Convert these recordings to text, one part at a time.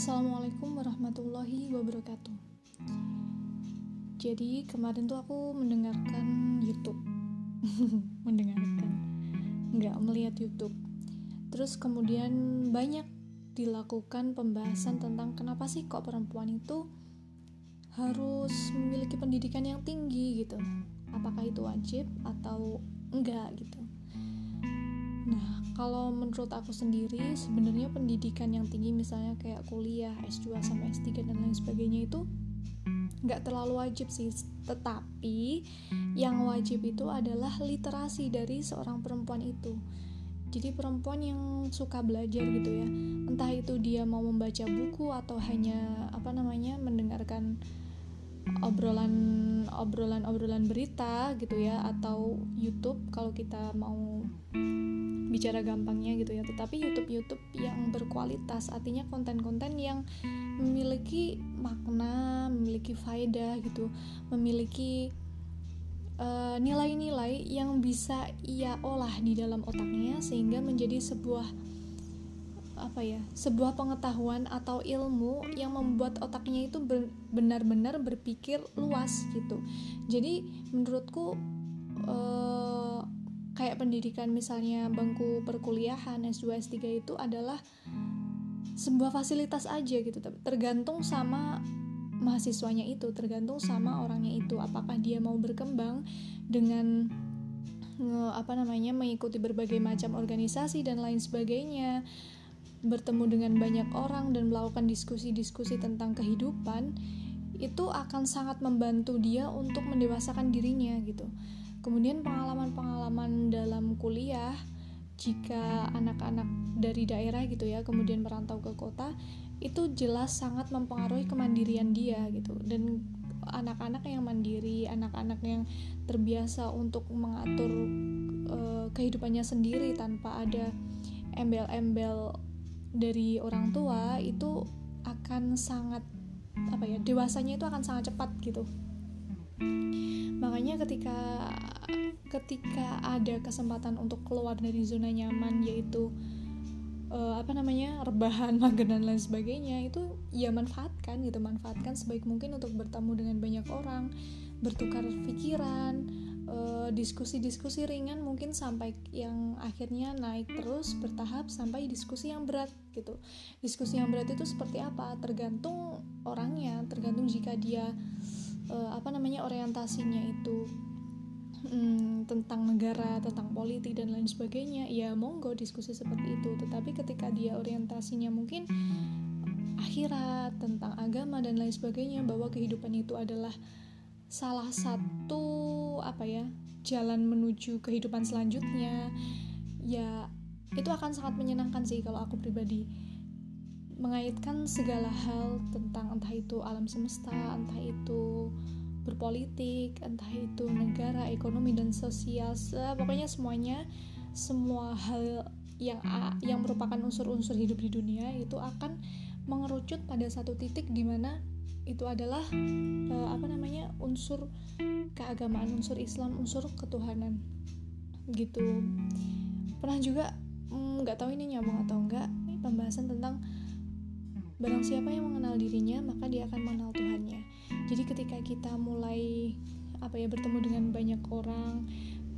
Assalamualaikum warahmatullahi wabarakatuh. Jadi kemarin tuh aku mendengarkan YouTube, mendengarkan, nggak melihat YouTube. Terus kemudian banyak dilakukan pembahasan tentang kenapa sih kok perempuan itu harus memiliki pendidikan yang tinggi gitu. Apakah itu wajib atau enggak gitu. Nah, kalau menurut aku sendiri, sebenarnya pendidikan yang tinggi misalnya kayak kuliah, S2 sampai S3 dan lain sebagainya itu nggak terlalu wajib sih. Tetapi yang wajib itu adalah literasi dari seorang perempuan itu. Jadi perempuan yang suka belajar gitu ya, entah itu dia mau membaca buku atau hanya apa namanya mendengarkan obrolan obrolan obrolan berita gitu ya atau YouTube kalau kita mau bicara gampangnya gitu ya. Tetapi YouTube YouTube yang berkualitas artinya konten-konten yang memiliki makna memiliki faedah gitu memiliki eh, nilai-nilai uh, yang bisa ia olah di dalam otaknya sehingga menjadi sebuah apa ya sebuah pengetahuan atau ilmu yang membuat otaknya itu benar-benar berpikir luas gitu. Jadi menurutku uh, kayak pendidikan misalnya bangku perkuliahan S2 S3 itu adalah sebuah fasilitas aja gitu tergantung sama mahasiswanya itu tergantung sama orangnya itu. Apakah dia mau berkembang dengan apa namanya mengikuti berbagai macam organisasi dan lain sebagainya bertemu dengan banyak orang dan melakukan diskusi-diskusi tentang kehidupan itu akan sangat membantu dia untuk mendewasakan dirinya gitu Kemudian pengalaman-pengalaman dalam kuliah jika anak-anak dari daerah gitu ya kemudian merantau ke kota itu jelas sangat mempengaruhi kemandirian dia gitu. Dan anak-anak yang mandiri, anak-anak yang terbiasa untuk mengatur uh, kehidupannya sendiri tanpa ada embel-embel dari orang tua itu akan sangat apa ya dewasanya itu akan sangat cepat gitu makanya ketika ketika ada kesempatan untuk keluar dari zona nyaman yaitu uh, apa namanya rebahan mager dan lain sebagainya itu ya manfaatkan gitu manfaatkan sebaik mungkin untuk bertemu dengan banyak orang bertukar pikiran uh, diskusi-diskusi ringan mungkin sampai yang akhirnya naik terus bertahap sampai diskusi yang berat gitu. Diskusi yang berat itu seperti apa? Tergantung orangnya tergantung jika dia uh, apa namanya orientasinya itu hmm, tentang negara, tentang politik dan lain sebagainya, ya monggo diskusi seperti itu. Tetapi ketika dia orientasinya mungkin akhirat, tentang agama dan lain sebagainya, bahwa kehidupan itu adalah salah satu apa ya jalan menuju kehidupan selanjutnya, ya itu akan sangat menyenangkan sih kalau aku pribadi mengaitkan segala hal tentang entah itu alam semesta, entah itu berpolitik, entah itu negara, ekonomi dan sosial, pokoknya semuanya semua hal yang yang merupakan unsur-unsur hidup di dunia itu akan mengerucut pada satu titik di mana itu adalah uh, apa namanya unsur keagamaan, unsur Islam, unsur ketuhanan gitu. Pernah juga mm, nggak mm, tahu ini nyambung atau enggak pembahasan tentang Barang siapa yang mengenal dirinya, maka dia akan mengenal Tuhannya. Jadi ketika kita mulai apa ya bertemu dengan banyak orang,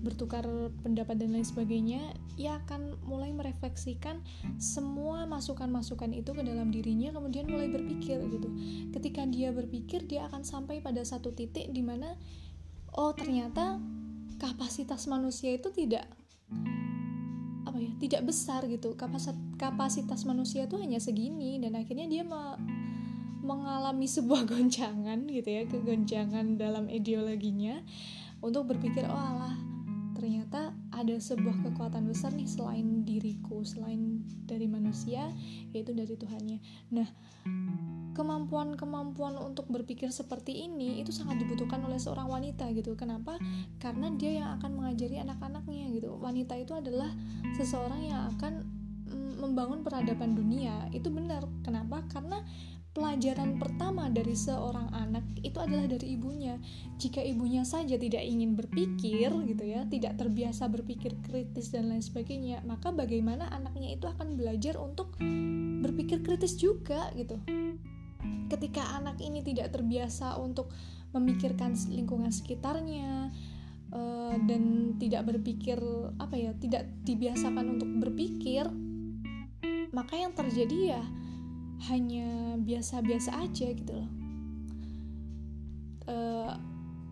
bertukar pendapat dan lain sebagainya, ia akan mulai merefleksikan semua masukan-masukan itu ke dalam dirinya, kemudian mulai berpikir gitu. Ketika dia berpikir, dia akan sampai pada satu titik di mana oh ternyata kapasitas manusia itu tidak ya tidak besar gitu. Kapasitas kapasitas manusia tuh hanya segini dan akhirnya dia me mengalami sebuah goncangan gitu ya kegoncangan dalam ideologinya untuk berpikir oh alah ternyata ada sebuah kekuatan besar nih selain diriku selain dari manusia yaitu dari Tuhannya. Nah kemampuan-kemampuan untuk berpikir seperti ini itu sangat dibutuhkan oleh seorang wanita gitu. Kenapa? Karena dia yang akan mengajari anak-anaknya gitu. Wanita itu adalah seseorang yang akan mm, membangun peradaban dunia. Itu benar. Kenapa? Karena pelajaran pertama dari seorang anak itu adalah dari ibunya. Jika ibunya saja tidak ingin berpikir gitu ya, tidak terbiasa berpikir kritis dan lain sebagainya, maka bagaimana anaknya itu akan belajar untuk berpikir kritis juga gitu. Ketika anak ini tidak terbiasa untuk memikirkan lingkungan sekitarnya uh, dan tidak berpikir apa ya, tidak dibiasakan untuk berpikir, maka yang terjadi ya hanya biasa-biasa aja gitu loh. Uh,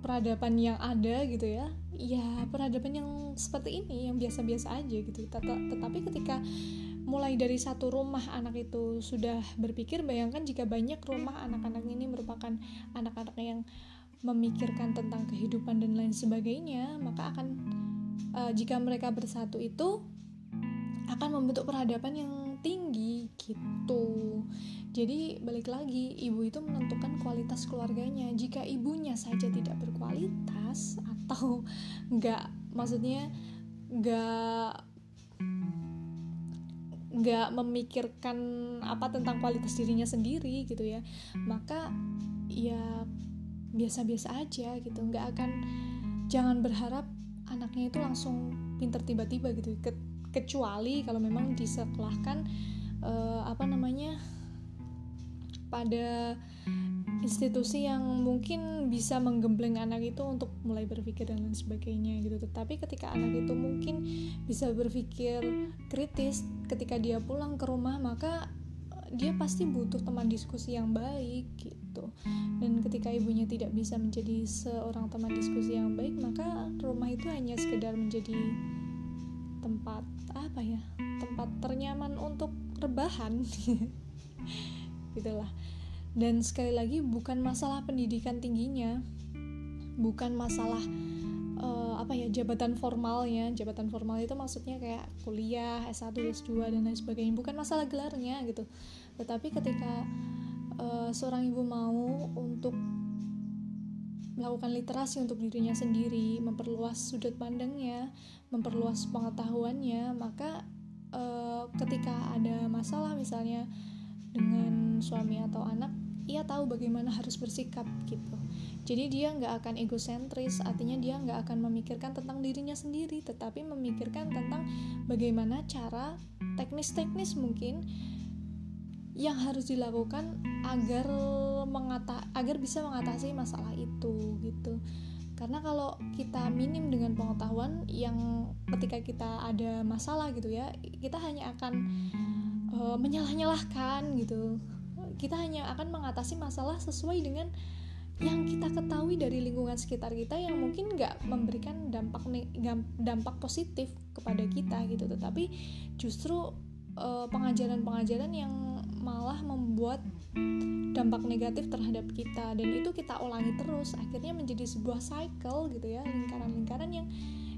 peradaban yang ada gitu ya ya peradaban yang seperti ini yang biasa-biasa aja gitu. Tet tetapi ketika mulai dari satu rumah anak itu sudah berpikir bayangkan jika banyak rumah anak-anak ini merupakan anak-anak yang memikirkan tentang kehidupan dan lain sebagainya maka akan uh, jika mereka bersatu itu akan membentuk peradaban yang tinggi gitu. Jadi balik lagi ibu itu menentukan kualitas keluarganya. Jika ibunya saja tidak berkualitas atau nggak maksudnya nggak nggak memikirkan apa tentang kualitas dirinya sendiri gitu ya. Maka ya biasa-biasa aja gitu. Nggak akan jangan berharap anaknya itu langsung pinter tiba-tiba gitu. Kecuali kalau memang disekolahkan uh, apa namanya pada institusi yang mungkin bisa menggembleng anak itu untuk mulai berpikir dan lain sebagainya gitu. Tetapi ketika anak itu mungkin bisa berpikir kritis ketika dia pulang ke rumah maka dia pasti butuh teman diskusi yang baik gitu. Dan ketika ibunya tidak bisa menjadi seorang teman diskusi yang baik maka rumah itu hanya sekedar menjadi tempat apa ya tempat ternyaman untuk rebahan. Gitulah dan sekali lagi bukan masalah pendidikan tingginya. Bukan masalah uh, apa ya jabatan formalnya. Jabatan formal itu maksudnya kayak kuliah S1 S2 dan lain sebagainya. Bukan masalah gelarnya gitu. Tetapi ketika uh, seorang ibu mau untuk melakukan literasi untuk dirinya sendiri, memperluas sudut pandangnya, memperluas pengetahuannya, maka e, ketika ada masalah misalnya dengan suami atau anak, ia tahu bagaimana harus bersikap gitu. Jadi dia nggak akan egosentris, artinya dia nggak akan memikirkan tentang dirinya sendiri, tetapi memikirkan tentang bagaimana cara teknis-teknis mungkin yang harus dilakukan agar mengata agar bisa mengatasi masalah itu gitu karena kalau kita minim dengan pengetahuan yang ketika kita ada masalah gitu ya kita hanya akan uh, menyalah-nyalahkan gitu kita hanya akan mengatasi masalah sesuai dengan yang kita ketahui dari lingkungan sekitar kita yang mungkin nggak memberikan dampak dampak positif kepada kita gitu. Tetapi justru eh, pengajaran-pengajaran yang malah membuat dampak negatif terhadap kita dan itu kita ulangi terus akhirnya menjadi sebuah cycle gitu ya lingkaran-lingkaran yang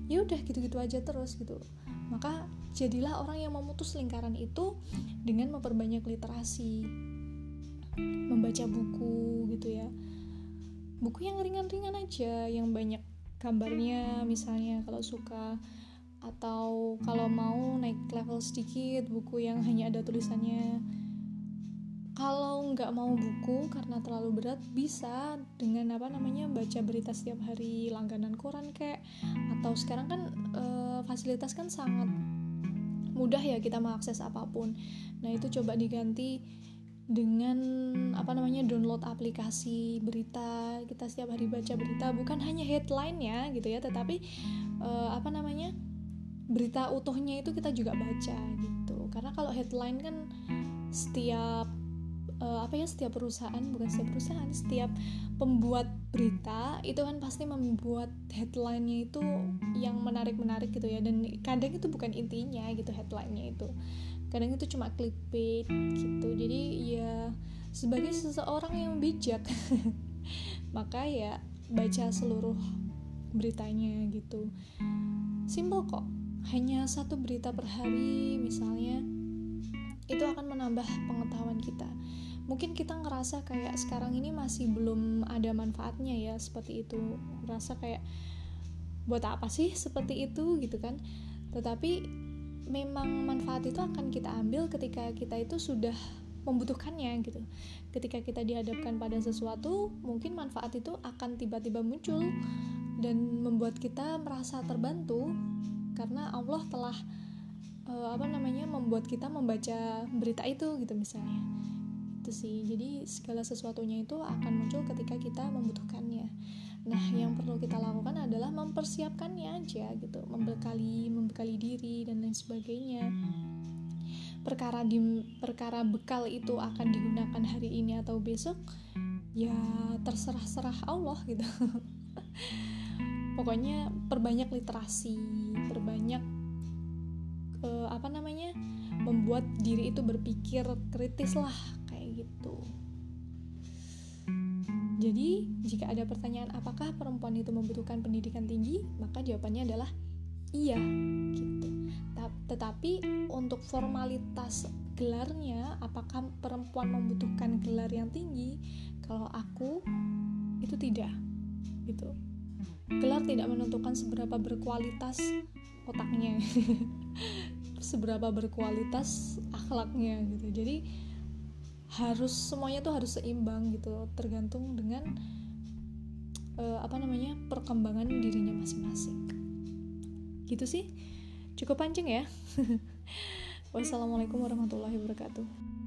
ya udah gitu-gitu aja terus gitu. Maka jadilah orang yang memutus lingkaran itu dengan memperbanyak literasi membaca buku gitu ya. Buku yang ringan-ringan aja yang banyak gambarnya misalnya kalau suka atau kalau mau naik level sedikit buku yang hanya ada tulisannya. Kalau nggak mau buku karena terlalu berat bisa dengan apa namanya baca berita setiap hari langganan koran kayak atau sekarang kan e, fasilitas kan sangat mudah ya kita mengakses apa pun. Nah itu coba diganti dengan apa namanya download aplikasi berita kita setiap hari baca berita bukan hanya headline ya gitu ya tetapi e, apa namanya berita utuhnya itu kita juga baca gitu. Karena kalau headline kan setiap uh, apa ya setiap perusahaan bukan setiap perusahaan setiap pembuat berita itu kan pasti membuat headline-nya itu yang menarik-menarik gitu ya. Dan kadang itu bukan intinya gitu headline-nya itu. Kadang itu cuma clickbait gitu. Jadi ya sebagai seseorang yang bijak maka ya baca seluruh beritanya gitu. Simple kok. Hanya satu berita per hari misalnya itu akan menambah pengetahuan kita mungkin kita ngerasa kayak sekarang ini masih belum ada manfaatnya ya seperti itu. Merasa kayak buat apa sih seperti itu? gitu kan. Tetapi memang manfaat itu akan kita ambil ketika kita itu sudah membutuhkannya gitu. Ketika kita dihadapkan pada sesuatu mungkin manfaat itu akan tiba-tiba muncul dan membuat kita merasa terbantu karena Allah telah uh, apa namanya membuat kita membaca berita itu gitu misalnya itu sih. Jadi segala sesuatunya itu akan muncul ketika kita membutuhkannya. Nah yang perlu kita lakukan adalah mempersiapkannya aja gitu. Membekali membekali diri dan lain sebagainya. Perkara di perkara bekal itu akan digunakan hari ini atau besok ya terserah-serah Allah gitu. Pokoknya perbanyak literasi perbanyak uh, apa namanya membuat diri itu berpikir kritis lah gitu. Jadi jika ada pertanyaan apakah perempuan itu membutuhkan pendidikan tinggi? Maka jawabannya adalah iya gitu. Tetapi untuk formalitas gelarnya apakah perempuan membutuhkan gelar yang tinggi? Kalau aku itu tidak gitu. Gelar tidak menentukan seberapa berkualitas otaknya seberapa berkualitas akhlaknya gitu. Jadi harus semuanya tuh harus seimbang gitu tergantung dengan uh, apa namanya perkembangan dirinya masing-masing. Gitu sih. Cukup panjang ya. Wassalamualaikum warahmatullahi wabarakatuh